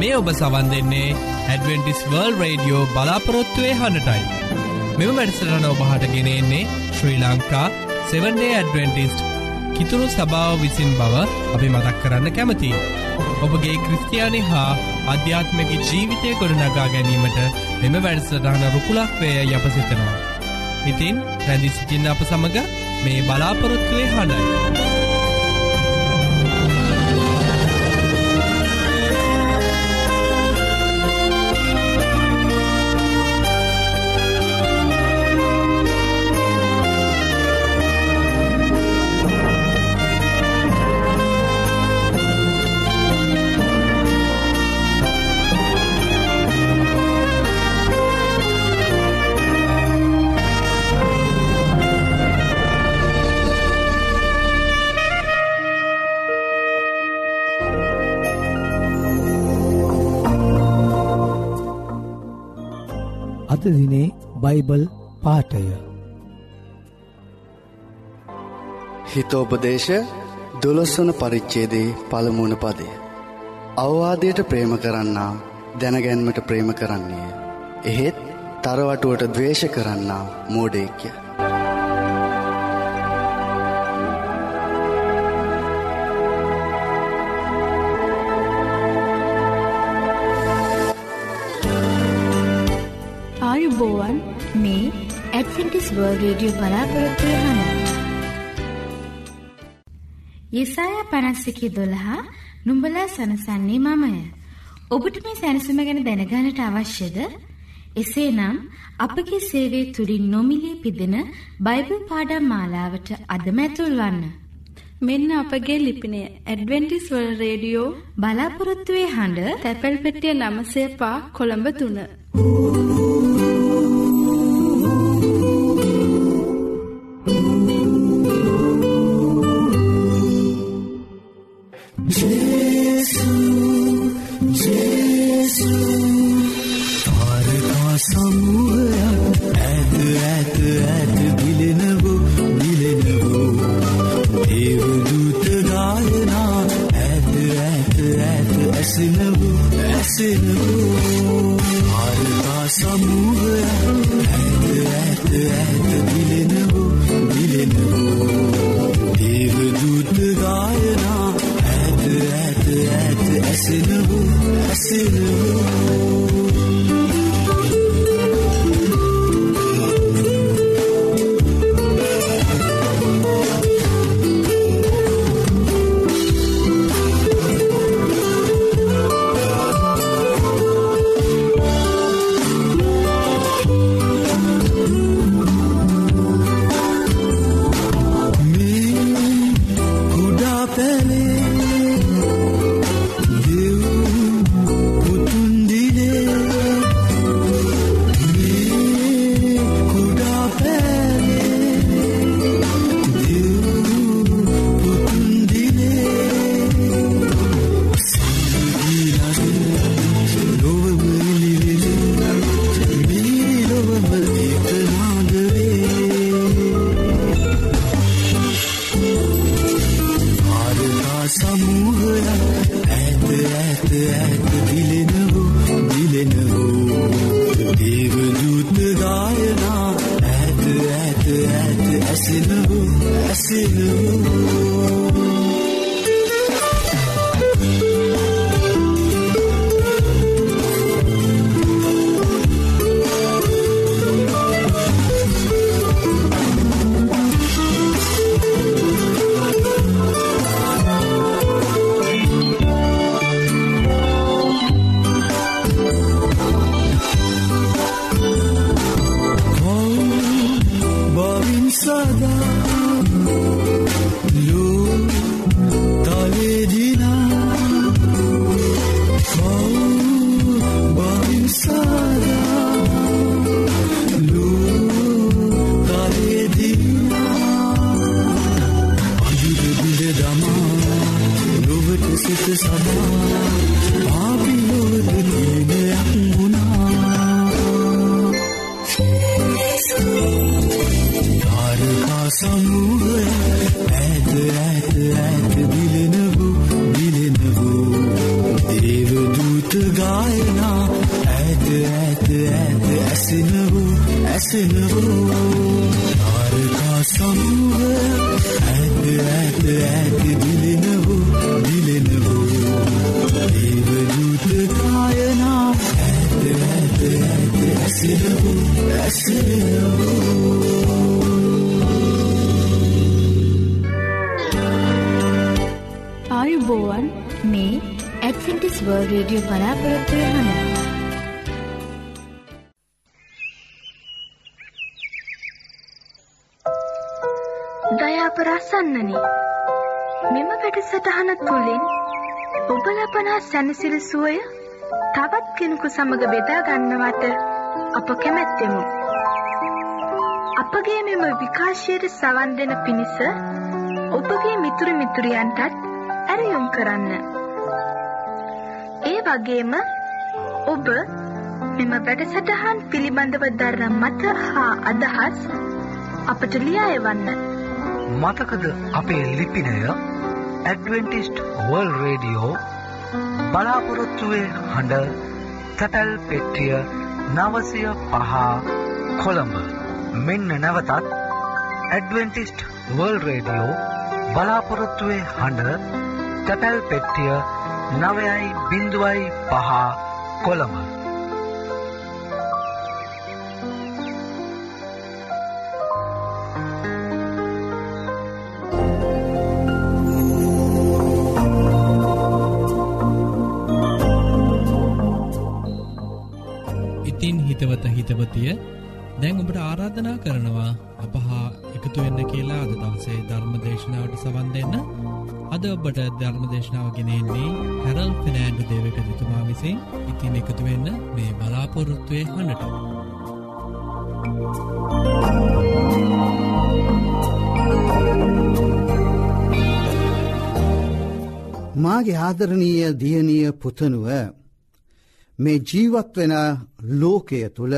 මේ ඔබ සවන් දෙන්නේ ඇඩවෙන්ටිස් වර්ල් රේඩියෝ බලාපොරොත්තුවය හඬටයි. මෙම වැඩසටන ඔබහට ගෙනෙන්නේ ශ්‍රී ලංකා 7ඩේ ඇඩවෙන්ටිස්ට් කිතුුණු සභාව විසින් බව අපි මතක් කරන්න කැමති. ඔබගේ ක්‍රස්තියානි හා අධ්‍යාත්මක ජීවිතය ගොඩනගා ගැනීමට මෙම වැඩසටහන රුකුලක් වේය යප සිතනවා. ඉතින් රැදි සිටින්න අප සමඟ මේ බලාපොරොත්තුවේ හඬයි. අද දිනේ බයිබල් පාටය හිතෝපදේශ දොළොස්වන පරිච්චේදේ පළමුුණ පදය. අවවාදයට ප්‍රේම කරන්නා දැනගැන්මට ප්‍රේම කරන්නේ. එහෙත් තරවටුවට දවේශ කරන්නා මෝඩේක්‍ය. වර්ල් රේඩියෝ බලාපොරොත්වය හන. යෙසාය පනස්සිකි දොළහා නුඹලා සනසන්නේ මමය. ඔබට මේ සැනසම ගැන දැනගානට අවශ්‍යද? එසේනම් අපගේ සේවය තුළින් නොමිලේ පිදෙන බයිබල් පාඩම් මාලාවට අදම ඇතුල්වන්න. මෙන්න අපගේ ලිපිනය ඇඩවෙන්ටිස් වල් රේඩියෝ බලාපොරොත්තුවේ හඬ තැපැල් පෙටිය නමසේ පා කොළඹ තුන. සමුවයක් ඇත ඇත ඇසෙනවෝ ඇසෙනවෝ ආයුබෝවන් මේ ඇඩ්වෙන්ටිස් වර්ල්ඩ් රේඩියෝ බලාපොරොත්තු වෙන දයාපරාසන්නනි මෙම වැඩසටහන තුළින් ඔබ ලබනා සැනසිල් සුවය තවත් කෙනෙකු සමඟ බෙදා ගන්නවට අප කැමැත්තෙමු. අපගේ මෙම විකාශයට සවන් දෙන පිණිස ඔබගේ මිතුරු මිතුරියන්ටත් ඇරයුම් කරන්න. ඒ වගේම ඔබ මෙම වැඩසටහන් පිළිබඳව දරන මත හා අදහස් අපට ලියා එවන්න. මතකද අපේ ලිපිනය ඇඩවෙන්ටිස්ට් වර්ල් රේඩියෝ බලාපොරොත්තුවේ හඬ තැපැල් පෙට්ටිය නවසය පහ කොළඹ මෙන්න නැවතත් ඇඩවෙන්ටිස්ට් වර්ල් රේඩියෝ බලාපොරොත්තුවේ හඬ තැපැල් පෙට්ටිය නවයයි බිඳුවයි පහ කොළඹ. ඉතින් හිතවත හිතවතිය දැන් ඔබට ආරාධනා කරනවා අපහා එකතු වෙන්න කියලා අද දවසේ ධර්ම දේශනාවට සවන් දෙන්න. අද ඔබට ධර්ම දේශනාව ගෙනෙන්නේ හැරල් ෆිනෑන්ඩු දේවක තුමා විසින් ඉතින් එකතු වෙන්න මේ බලාපොරොත්තුවය හඬට මාගේ ආදරණීය දියණිය පුතනුව මේ ජීවත් වෙන ලෝකය තුළ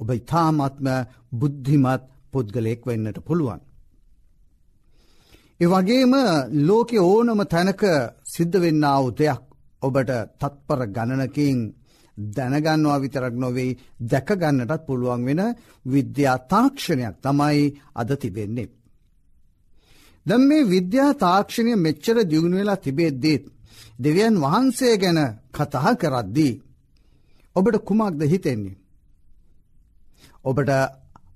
ඔබ ඉතාමත්ම බුද්ධිමත් පුද්ගලයෙක් වෙන්නට පුළුවන්. ඒ වගේම ලෝකෙ ඕනම තැනක සිද්ධ වෙන්න වූ දෙයක් ඔබට තත්පර ගණනකින් දැනගන්නවා විතරක් නොවෙයි දැකගන්නටත් පුළුවන් වෙන විද්‍යා තාක්ෂණයක් තමයි අද තිබෙන්නේ. දැම් මේ විද්‍යා තාක්ෂණය මෙච්චර දියුණු වෙලා තිබෙද්දීත් දෙවියන් වහන්සේ ගැන කතහ කරද්දී. ඔබට කුමක්ද හිතෙන්නේ. ඔබට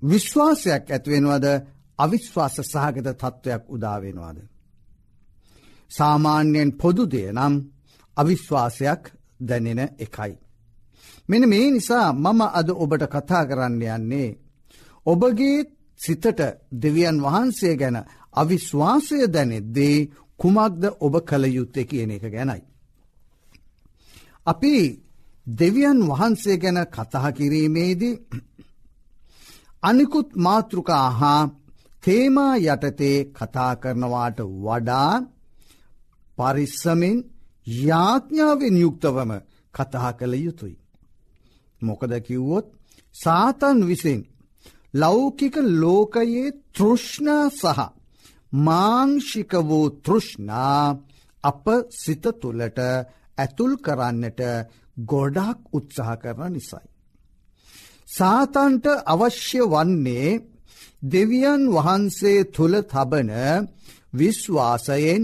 විශ්වාසයක් ඇත්වෙනවද අවිශ්වාස සහගත තත්ත්වයක් උදාවෙනවාද. සාමාන්‍යයෙන් පොදුදය නම් අවිශ්වාසයක් දැනෙන එකයි. මෙන මේ නිසා මම අද ඔබට කතා කරන්න යන්නේ. ඔබගේ සිතට දෙවියන් වහන්සේ ගැන අවිශ්වාසය දැනෙද්දේ කුමක්ද ඔබ කළ යුත්තේ කියන එක ගැනයි. අපි දෙවියන් වහන්සේ ගැන කතහ කිරීමේදී අනිකුත් මාතෘකා හා තේමා යටතේ කතා කරනවාට වඩා පරිස්සමෙන් යාඥාවෙන් යුක්තවම කතහ කළ යුතුයි. මොකද කිව්වොත් සාතන් විසින් ලෞකික ලෝකයේ තෘෂ්ණා සහ මාංෂික වූ තෘෂ්ණා අප සිත තුළට ඇතුල් කරන්නට ගොඩක් උත්සාහ කරන නිසයි. සාතන්ට අවශ්‍ය වන්නේ දෙවියන් වහන්සේ තුළ තබන විශ්වාසයෙන්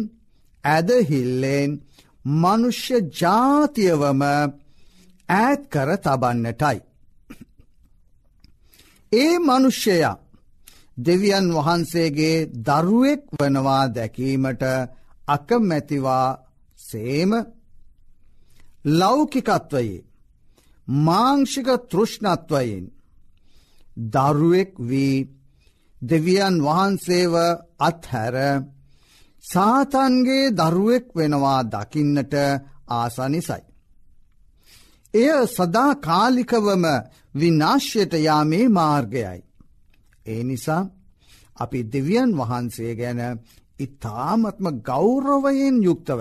ඇදහිල්ලෙන් මනුෂ්‍ය ජාතියවම ඈත් කර තබන්නටයි. ඒ මනුෂ්‍යයා දෙවියන් වහන්සේගේ දරුවෙක් වනවා දැකීමට අකමැතිවා සේම ලෞකිකත්වයේ මාංෂික තෘෂ්ණත්වයෙන් දරුවෙක් වී දෙවියන් වහන්සේව අත්හැර සාතන්ගේ දරුවෙක් වෙනවා දකින්නට ආසනිසයි. එය සදා කාලිකවම විනාශ්‍යයට යාමේ මාර්ගයයි. ඒ නිසා අපි දෙවියන් වහන්සේ ගැන ඉතාමත්ම ගෞරවයෙන් යුක්තව.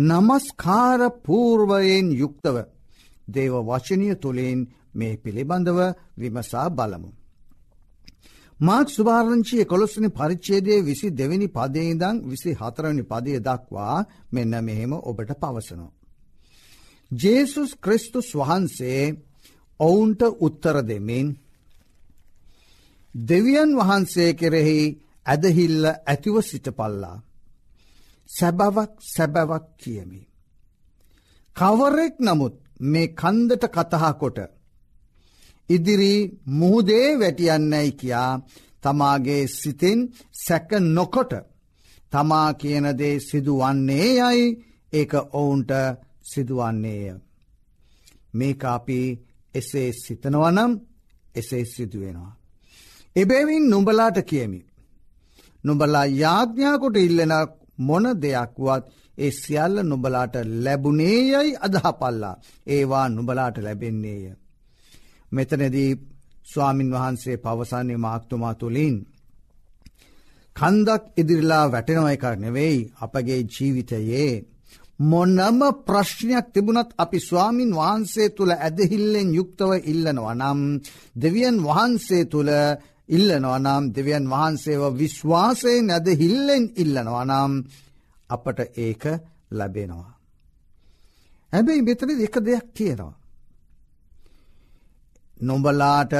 නමස්කාර පූර්වයෙන් යුක්තව දේව වචනය තුළින් මේ පිළිබඳව විමසා බලමු. මාක් සුභාරංචිය කොළොස්සන පරිච්චේදය විසි දෙවැනි පදේදං විසි හතරවනි පදය දක්වා මෙන්න මෙහෙම ඔබට පවසනවා. ජේසුස් ක්‍රිස්තුස් වහන්සේ ඔවුන්ට උත්තර දෙමින් දෙවියන් වහන්සේ කෙරෙහි ඇදහිල්ල ඇතිව සිටපල්ලා. සැබවක් සැබවක් කියමි. කවරෙක් නමුත් මේ කන්දට කතහා කොට. ඉදිරි මුහුදේ වැටියන්නැයි කියා තමාගේ සිතෙන් සැක නොකොට තමා කියනදේ සිදුවන්නේ යයි ඒක ඔවුන්ට සිදුවන්නේය. මේක අපි එසේ සිතනවනම් එසේ සිදුවෙනවා. එබැවින් නුඹලාට කියමි. නුඹලා යාඥාකොට ඉල්ලෙන මොන දෙයක්වත් ඒ සියල්ල නුබලාට ලැබුණේ යයි අදහපල්ලා ඒවා නුබලාට ලැබෙන්නේය. මෙතනදී ස්වාමින් වහන්සේ පවසන්නේ මාක්තුමා තුළින්. කන්දක් ඉදිරිලා වැටෙනව එකක් නෙවෙයි අපගේ ජීවිතයේ මොන්නම ප්‍රශ්නයක් තිබුණත් අපි ස්වාමින් වහන්සේ තුළ ඇදහිල්ලෙන් යුක්තව ඉල්ලනවා නම් දෙවියන් වහන්සේ තුළ ඉල්ලනවා නම් දෙවියන් වහන්සේව විශ්වාසයෙන් ඇදහිල්ලෙන් ඉල්ලනවා නම් අපට ඒක ලැබෙනවා. හැබැයි මෙතන එක දෙයක් කියනවා. නොඹලාට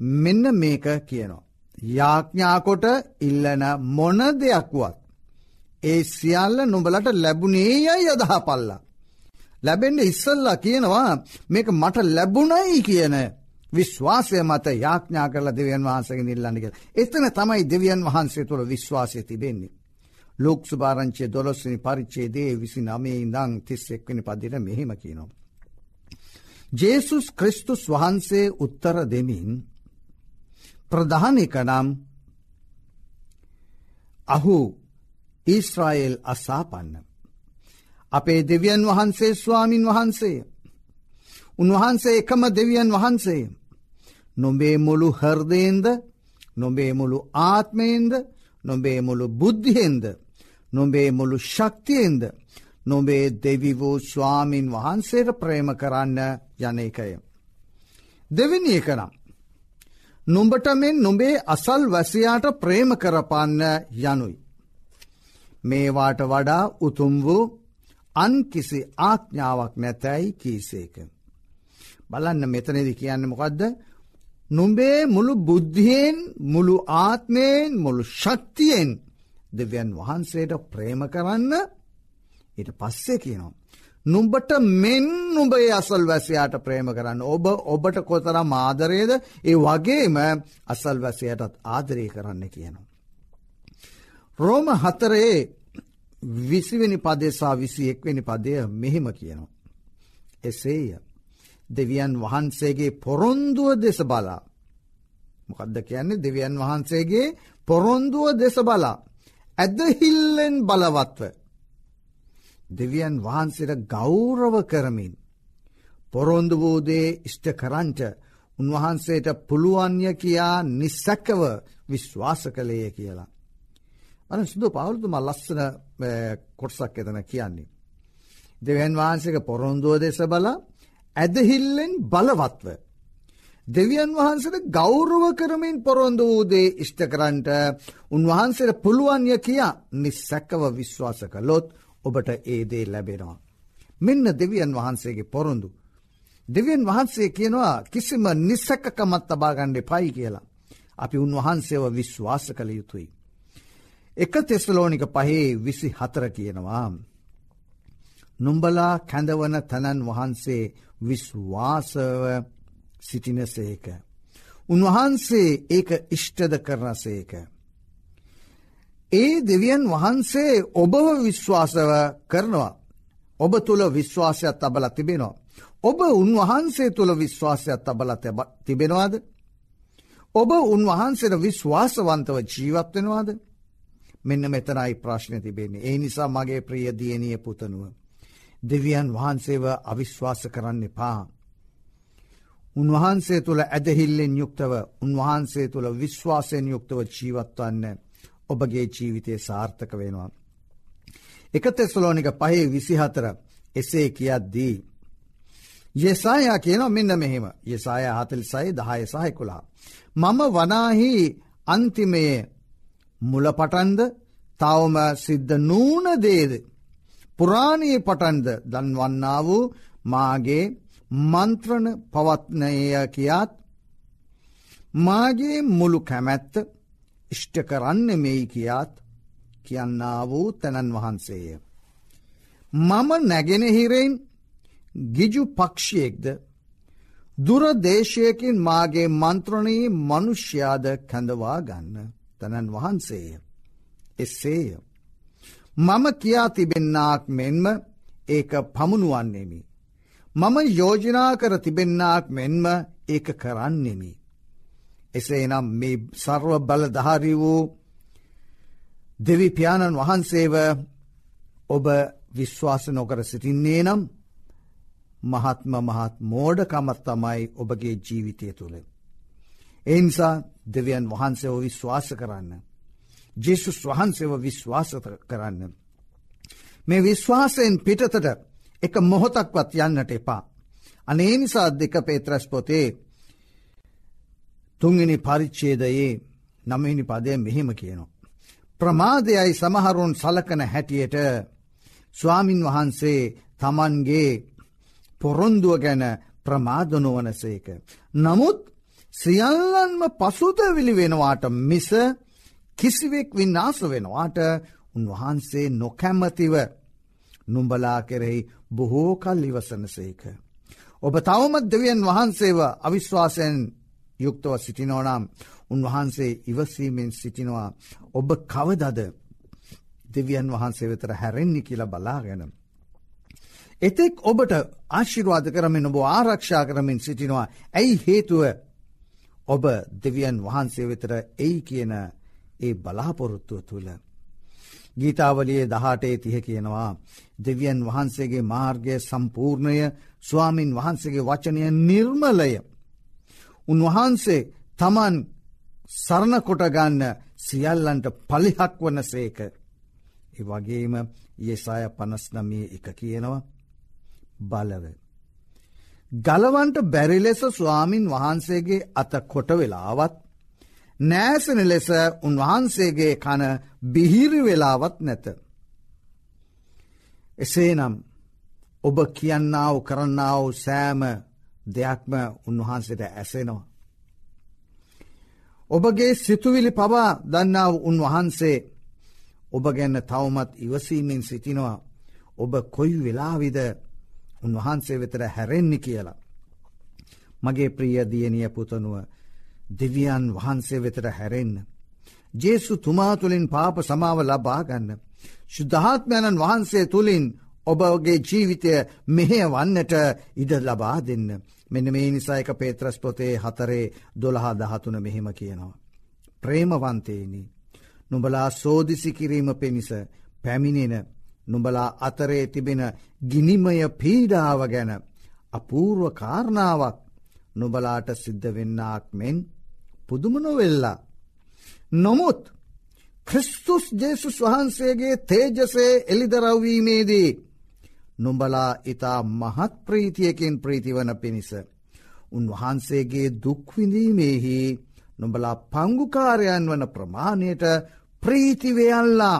මෙන්න මේක කියනවා. යාඥාකොට ඉල්ලන මොන දෙයක්වත්. ඒ සියල්ල නොඹලට ලැබුණේ යයි අදහ පල්ලා. ලැබෙන්ට ඉස්සල්ලා කියනවා මේක මට ලැබුණයි කියන විශ්වාසය මත යාඥා කරල දෙවියන් වහන්සගේ නිල්ලන්නක. එතන තමයි දෙවියන් වහන්සේ තුළ විශ්වාසය තිබෙන්නේ. ලෝක් සුභාරංචය දොළොස්වනි පරිච්චේදේ විසි නමේ ඉඳං තිස් එක්වනි පදිර මෙහෙම කියනවා. ජේසුස් ක්‍රිස්තුස් වහන්සේ උත්තර දෙමින් ප්‍රධානික නම් අහු ඊස්රායෙල් අසාපන්න. අපේ දෙවියන් වහන්සේ ස්වාමින් වහන්සේ. උන්වහන්සේ එකම දෙවියන් වහන්සේ. නොබේ මුළු හර්දයෙන්ද නොබේ මුළු ආත්මයෙන්ද නොබේ මුළු බුද්ධියෙන්ද නොබේ මුළු ශක්තියෙන්ද නොබේ දෙවි වූ ස්වාමින් වහන්සේට ප්‍රේම කරන්න යන එකය. දෙවිනි එකනම්. නුඹට මෙන් නොබේ අසල් වැසියාට ප්‍රේම කරපන්න යනුයි. මේවාට වඩා උතුම් වූ අන් කිසි ආඥාවක් නැතැයි කීසේක. බලන්න මෙතනෙදි කියන්න මොකක්ද නුඹේ මුළු බුද්ධියෙන් මුළු ආත්මයෙන් මුළු ශක්තියෙන් දෙවියන් වහන්සේට ප්‍රේම කරන්න ඊට පස්සේ කියනවා. නුඹට මෙන් නුඹේ අසල් වැසයාට ප්‍රේම කරන්න ඔබ ඔබට කොතර මාදරයද ඒ වගේම අසල් වැසයටත් ආදරය කරන්න කියනවා. රෝම හතරේ විසිවෙනි පදෙසා විසි එක්වෙනි පදය මෙහෙම කියනවා. එසේය දෙවියන් වහන්සේගේ පොරොන්දුව දෙස බලා. මොකදද කියන්නේ දෙවියන් වහන්සේගේ පොරොන්දුව දෙස බලා. ඇදහිල්ලෙන් බලවත්ව. දෙවියන් වහන්සේට ගෞරව කරමින්. පොරොන්දු වූදේ ඉෂ්ට කරංච උන්වහන්සේට පුළුවන්ය කියා නිස්සැක්කව විශ්වාස කළේය කියලා. අන සුදු පවුලතුම ලස්සන කොටසක් එතන කියන්නේ. දෙවන් වහන්සේක පොරොන්දුව දෙස බලා ඇදහිල්ලෙන් බලවත්ව. දෙවියන් වහන්සට ගෞරව කරමින් පොරොන්ද වූදේ ඉෂ්ට කරන්ට උන්වහන්සේට පුළුවන්ය කියා නිස්සැක්කව විශ්වාස කළොත් ඔබට ඒදේ ලැබෙනවා. මෙන්න දෙවියන් වහන්සේගේ පොරොන්දු. දෙවියන් වහන්සේ කියනවා කිසිම නිස්සැක්කකමත් තබාගණ්ඩ පයි කියලා. අපි උන්වහන්සේව විශ්වාස කළ යුතුයි. එක තෙස්ලෝනික පහේ විසි හතර කියනවා. නුම්බලා කැඳවන තැනන් වහන්සේ විශ්වාසව සිටින සේක. උන්වහන්සේ ඒක ඉෂ්ටද කරන සේක. ඒ දෙවියන් වහන්සේ ඔබව විශ්වාසව කරනවා. ඔබ තුළ විශ්වාසයක් තබල තිබෙනවා. ඔබ උන්වහන්සේ තුළ විශ්වාසයක් තබල තිබෙනවාද. ඔබ උන්වහන්සේට විශ්වාසවන්තව ජීවත්වෙනවාද. මෙන්න මෙතනයි ප්‍රශ්න තිබෙන්නේ. ඒ නිසා මගේ ප්‍රිය දියනය පුතනුව. දෙවියන් වහන්සේව අවිශ්වාස කරන්න එපා. උන්වහන්සේ තුළ ඇදහිල්ලෙන් යුක්තව උන්වහන්සේ තුළ විශ්වාසයෙන් යුක්තව ජීවත්වන්න ඔබගේ ජීවිතය සාර්ථක වෙනවා. එක තෙස්ලෝනික පහේ විසිහතර එසේ කියද්දී. යෙසායා කියන මෙන්න මෙහෙම යෙසාය හතල් සයි දහය සහයකුලා. මම වනාහි අන්තිමයේ මුලපටන්ද තවම සිද්ධ නූන දේද. පුරාණයේ පටන්ද දන්වන්නා වූ මාගේ මන්ත්‍රණ පවත්නය කියාත් මාගේ මුළු කැමැත්ත ඉෂ්ට කරන්න මෙයි කියාත් කියන්නා වූ තැනන් වහන්සේය. මම නැගෙනහිරෙන් ගිජු පක්ෂයෙක්ද දුරදේශයකින් මාගේ මන්ත්‍රණයේ මනුෂ්‍යාද කැඳවා ගන්න තැනන් වහන්සේය. එස්සේය. මම කියා තිබෙන්නාක් මෙන්ම ඒක පමුණුවන්නෙමි. මම යෝජනා කර තිබෙන්නාක් මෙන්ම ඒක කරන්නෙමි. එසේනම් මේ සර්ව බලධාරි වූ දෙවිපාණන් වහන්සේව ඔබ විශ්වාස නොකර සිටින්නේ නම් මහත්ම මහත් මෝඩකමත් තමයි ඔබගේ ජීවිතය තුළ. එනිසා දෙවියන් වහන්සේව විශ්වාස කරන්න. ජෙසුස් වහන්සේව විශ්වාස කරන්න. මේ විශ්වාසයෙන් පිටතට එක මොහොතක්වත් යන්නට එපා. අනේ නිසා දෙක පේත්‍රස් පොතේ තුන්ගනි පරිච්චේදයේ නමහිනි පදය මෙහෙම කියනවා. ප්‍රමාදයයි සමහරුන් සලකන හැටියට ස්වාමින් වහන්සේ තමන්ගේ පොරොන්දුව ගැන ප්‍රමාදනුවනසේක. නමුත් සියල්ලන්ම පසුද විලි වෙනවාට මිස කිසිවෙක් වින්නාස වෙනවාට උන්වහන්සේ නොකැම්මතිව නුම්බලා කෙරෙහි බොහෝ කල් ඉවසනසේක. ඔබ තවමත් දෙවියන් වහන්සේව අවිශ්වාසයෙන් යුක්තව සිටිනෝනම් උන්වහන්සේ ඉවසීමෙන් සිටිනවා ඔබ කවදද දෙවියන් වහන්සේ වෙතර හැරෙන්නේ කියලා බලාගෙන. එතෙක් ඔබට ආශිර්වාද කරමින් ඔබ ආරක්ෂා කරමින් සිටිනවා ඇයි හේතුව ඔබ දෙවියන් වහන්සේ වෙතර එයි කියන ඒ බලාපොරොත්තුව තුළ. ගීතාවලියේ දහටේ තිහ කියනවා දෙවියන් වහන්සේගේ මාර්ගය සම්පූර්ණය ස්වාමින් වහන්සේගේ වචනය නිර්මලය. උන්වහන්සේ තමන් සරණකොටගන්න සියල්ලන්ට පලිහක් වන සේක. ඒ වගේම යෙසාය පනස්නමිය එක කියනවා බලව. ගලවන්ට බැරි ලෙස ස්වාමින් වහන්සේගේ අත කොට වෙලාවත් නෑසන ලෙස උන්වහන්සේගේ කන බිහිරි වෙලාවත් නැත. එසේනම් ඔබ කියන්නාව කරන්නාව සෑම දෙයක්ම උන්වහන්සේට ඇසෙනවා. ඔබගේ සිතුවිලි පවා දන්නාව උන්වහන්සේ ඔබ ගැන්න තවමත් ඉවසීමෙන් සිටිනවා ඔබ කොයි වෙලාවිද උන්වහන්සේ වෙතර හැරෙන්නේ කියලා. මගේ ප්‍රිය දියනිය පුතනුව දෙවියන් වහන්සේ වෙතට හැරෙන්න. ජේසු තුමා තුළින් පාප සමාව ලබාගන්න. ශුද්ධාත්මයණන් වහන්සේ තුළින් ඔබගේ ජීවිතය මෙහෙ වන්නට ඉඩ ලබා දෙන්න. මෙන්න මේ නිසායක පේත්‍රස් පොතේ හතරේ දොළහා දහතුන මෙහෙම කියනවා. ප්‍රේමවන්තේනි. නුඹලා සෝදිසි කිරීම පිණිස පැමිණෙන නුඹලා අතරේ තිබෙන ගිනිමය පීඩාව ගැන අපූර්ව කාරණාවක් නුබලාට සිද්ධ වෙන්නාක් මෙන් පුදුමනොවෙල්ලා. නොමුත් ක්‍රිස්තුස් ජේසුස් වහන්සේගේ තේජසේ එළිදරව්වීමේදී නුඹලා ඉතා මහත් ප්‍රීතියකින් ප්‍රීතිවන පිණිස. උන්වහන්සේගේ දුක්විඳීමෙහි නොබලා පංගුකාරයන් වන ප්‍රමාණයට ප්‍රීතිවයල්ලා.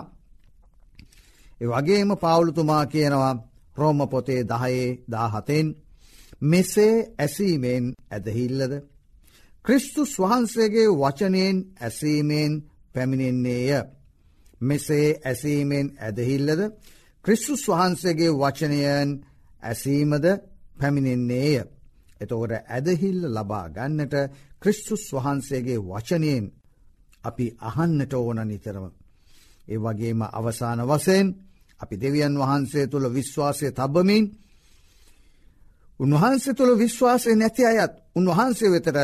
ඒ වගේම පවුලුතුමා කියනවා රෝම පොතේ දහයේ දාහතෙන් මෙසේ ඇසීමෙන් ඇදහිල්ලද. ක්‍රිස්තුස් වහන්සේගේ වචනයෙන් ඇසීමෙන් පැමිණෙන්නේය. මෙසේ ඇසීමෙන් ඇදහිල්ලද ක්‍රිස්තුස් වහන්සේගේ වචනයන් ඇසීමද පැමිණෙන්නේය. එතකොට ඇදහිල්ල ලබා ගන්නට ක්‍රිස්තුස් වහන්සේගේ වචනයෙන් අපි අහන්නට ඕන නිතරම. ඒ වගේම අවසාන වසයෙන් අපි දෙවියන් වහන්සේ තුළ විශ්වාසය තබමින් උන්වහන්සේ තුළ විශ්වාසය නැති අයත් උන්වහන්සේ වෙතර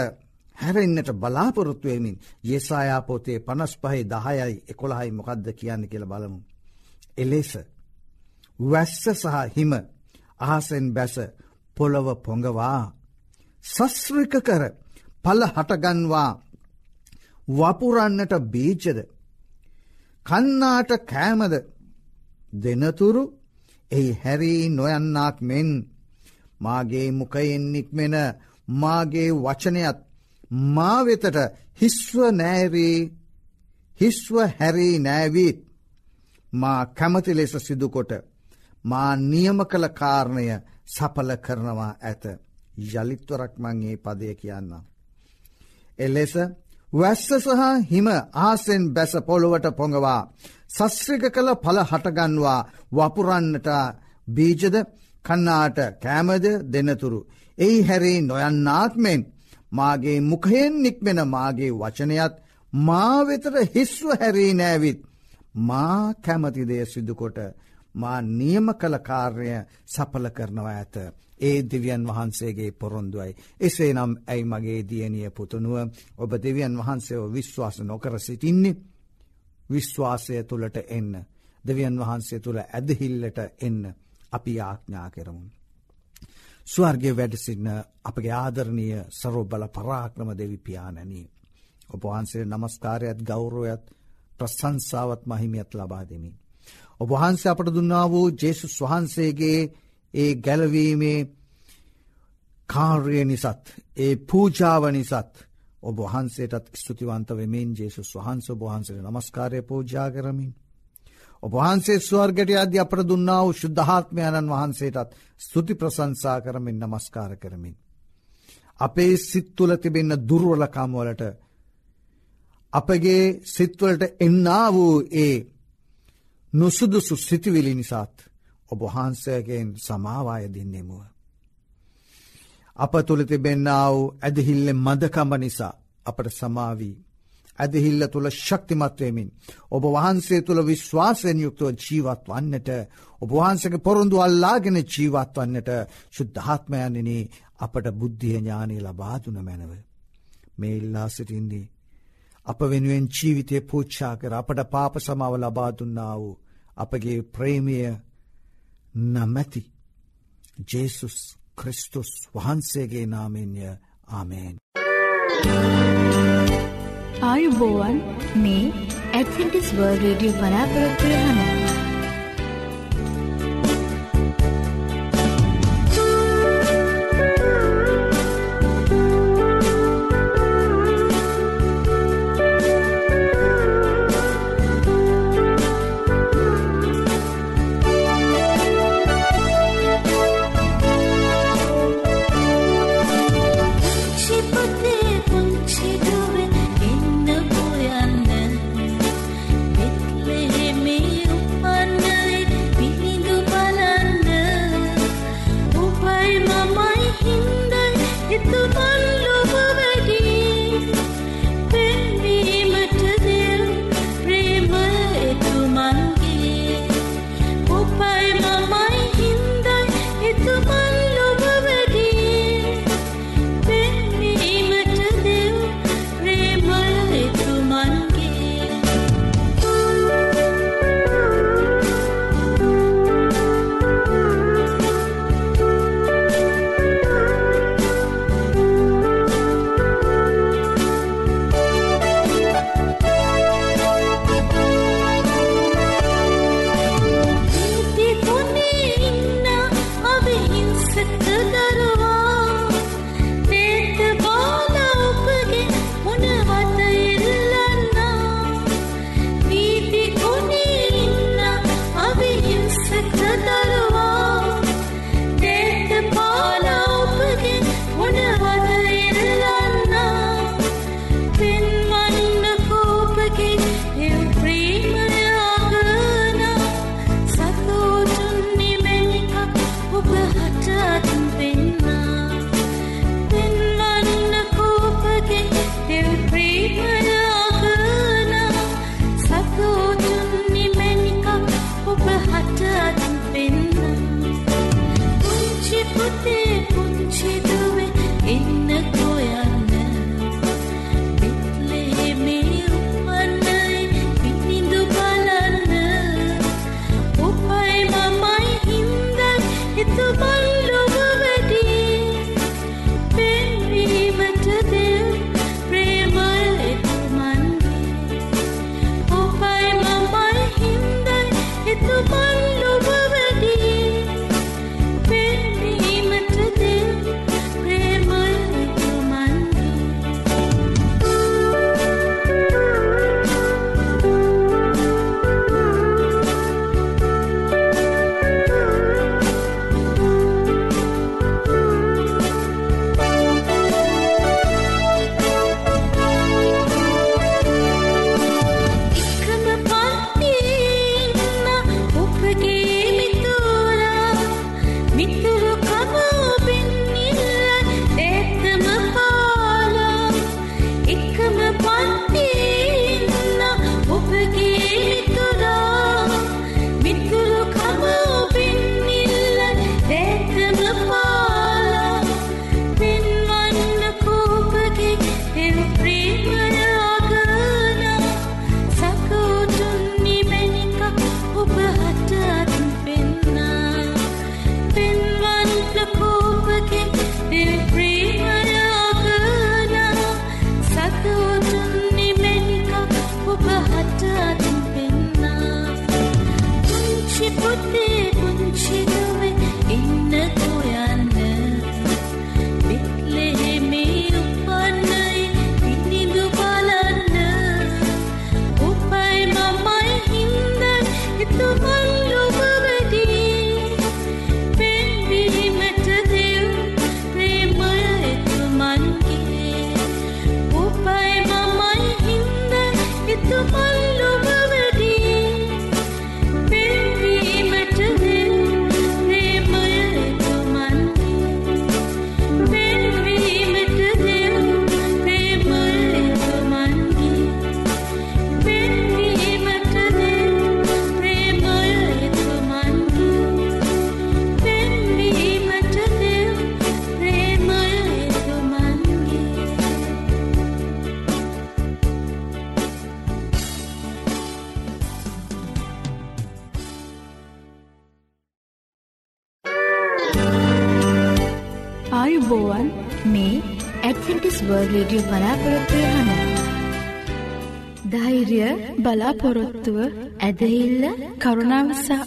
හැරෙන්න්නට බලාපොරොත්තුවමින් ඒසායාපෝතේ පනස් පහහි දහයයි එකොළහයි මොකක්ද කියන්න කියල බලමු. එලෙස වැස්ස සහ හිම. අහසෙන් බැස පොළොව පොඟවා. සස්්‍රික කර පල හටගන්වා වපුරන්නට බීජද? කන්නාට කෑමද? දෙනතුරු එහි හැරී නොයන්නාක් මෙන්. මාගේ මුකයෙන් නික්මෙන මාගේ වචනයත් මා වෙතට හිස්ව නෑරී හිස්ව හැරී නෑවීත් මා කැමති ලෙස සිදුකොට මා නියම කළ කාරණය සපල කරනවා ඇත යළිත්වරක් මංගේ පදය කියන්න. එලෙස වැස්ස සහ හිම ආසෙන් බැස පොළොවට පොඟවා සස්්‍රික කළ පල හටගන්වා වපුරන්නට බීජද කන්නාට කෑමද දෙනතුරු. එයි හැරේ නොයන්නාත්මෙන් මාගේ මුකයෙන් නික්මෙන මාගේ වචනයත් මා වෙතර හිස්ව හැරී නෑවිත් මා කැමතිදය සිදුකොට මා නියම කළ කාර්ය සපල කරනවා ඇත. ඒ දෙවියන් වහන්සේගේ පොරොන්දුවයි. එසේ නම් ඇයි මගේ දියනිය පුතුනුව ඔබ දෙවියන් වහන්සේව විශ්වාස නොකර සිටින්නේ. විශ්වාසය තුළට එන්න. දෙවියන් වහන්සේ තුළ ඇදහිල්ලට එන්න අපි ආඥා කරමුන්. ස්වර්ගය වැඩසින්න අපගේ ආදරණය සරෝබල පරාක්‍රම දෙවිපාණනී. ඔබ වහන්සේ නමස්කාරයත් ගෞරෝයත් ප්‍රසංසාවත් මහිමියත් ලබා දෙමින්. ඔබ වහන්සේ අපට දුන්නා වූ ජේසුස් වහන්සේගේ ඒ ගැලවීමේ කාර්ය නිසත් ඒ පූජාව නිසත් ඔබ වහන්සේටත් ස්තුතිවන්ත වෙමෙන් ජේසුස් වහන්ස ඔබහන්සේ නමස්කාරය පූජා කරමින්. ඔබ වහන්සේ ස්වර්ගට අධ්‍ය අපට දුන්නා වූ ශුද්ධහත්මයණන් වහන්සේටත් ස්තුති ප්‍රසංසා කරමින් නමස්කාර කරමින්. අපේ සිත්තුල තිබෙන්න දුර්වලකම්වලට අපගේ සිත්වලට එන්නා වූ ඒ නොසුදුසු සිතිවිලි නිසාත් ඔබ වහන්සේගෙන් සමාවාය දෙන්නෙමුව. අප තුළ තිබෙන්න්න වූ ඇදහිල්ල මදකම්බ නිසා අපට සමාවී. ඇදහිල්ල තුළ ශක්තිමත්වයමින්. ඔබ වහන්සේ තුළ විශ්වාසයෙන් යුක්තව ජීවත් වන්නට ඔබ වහන්සක පොරොන්දු අල්ලාගෙන ජීවත් වන්නට ශුද්ධාත්මයන්නනේ අපට බුද්ධිය ඥානය ලබාදුන මැනව. මේ ඉල්ලා සිටින්නේ. අප වෙනුවෙන් ජීවිතය පූච්චා කර අපට පාප සමාව ලබාදුන්නා වූ අපගේ ප්‍රේමිය නමැති ජේසුස් ක්‍රිස්තුස් වහන්සේගේ නාමෙන්ය ආමේන්. ආයුබෝවන් මේ ඇත්ටිස් වර්ල් රඩිය බලාපොරොත්වය හනවා. the බලාපොරොත්තුව ඇදහිල්ල කරුණාවසා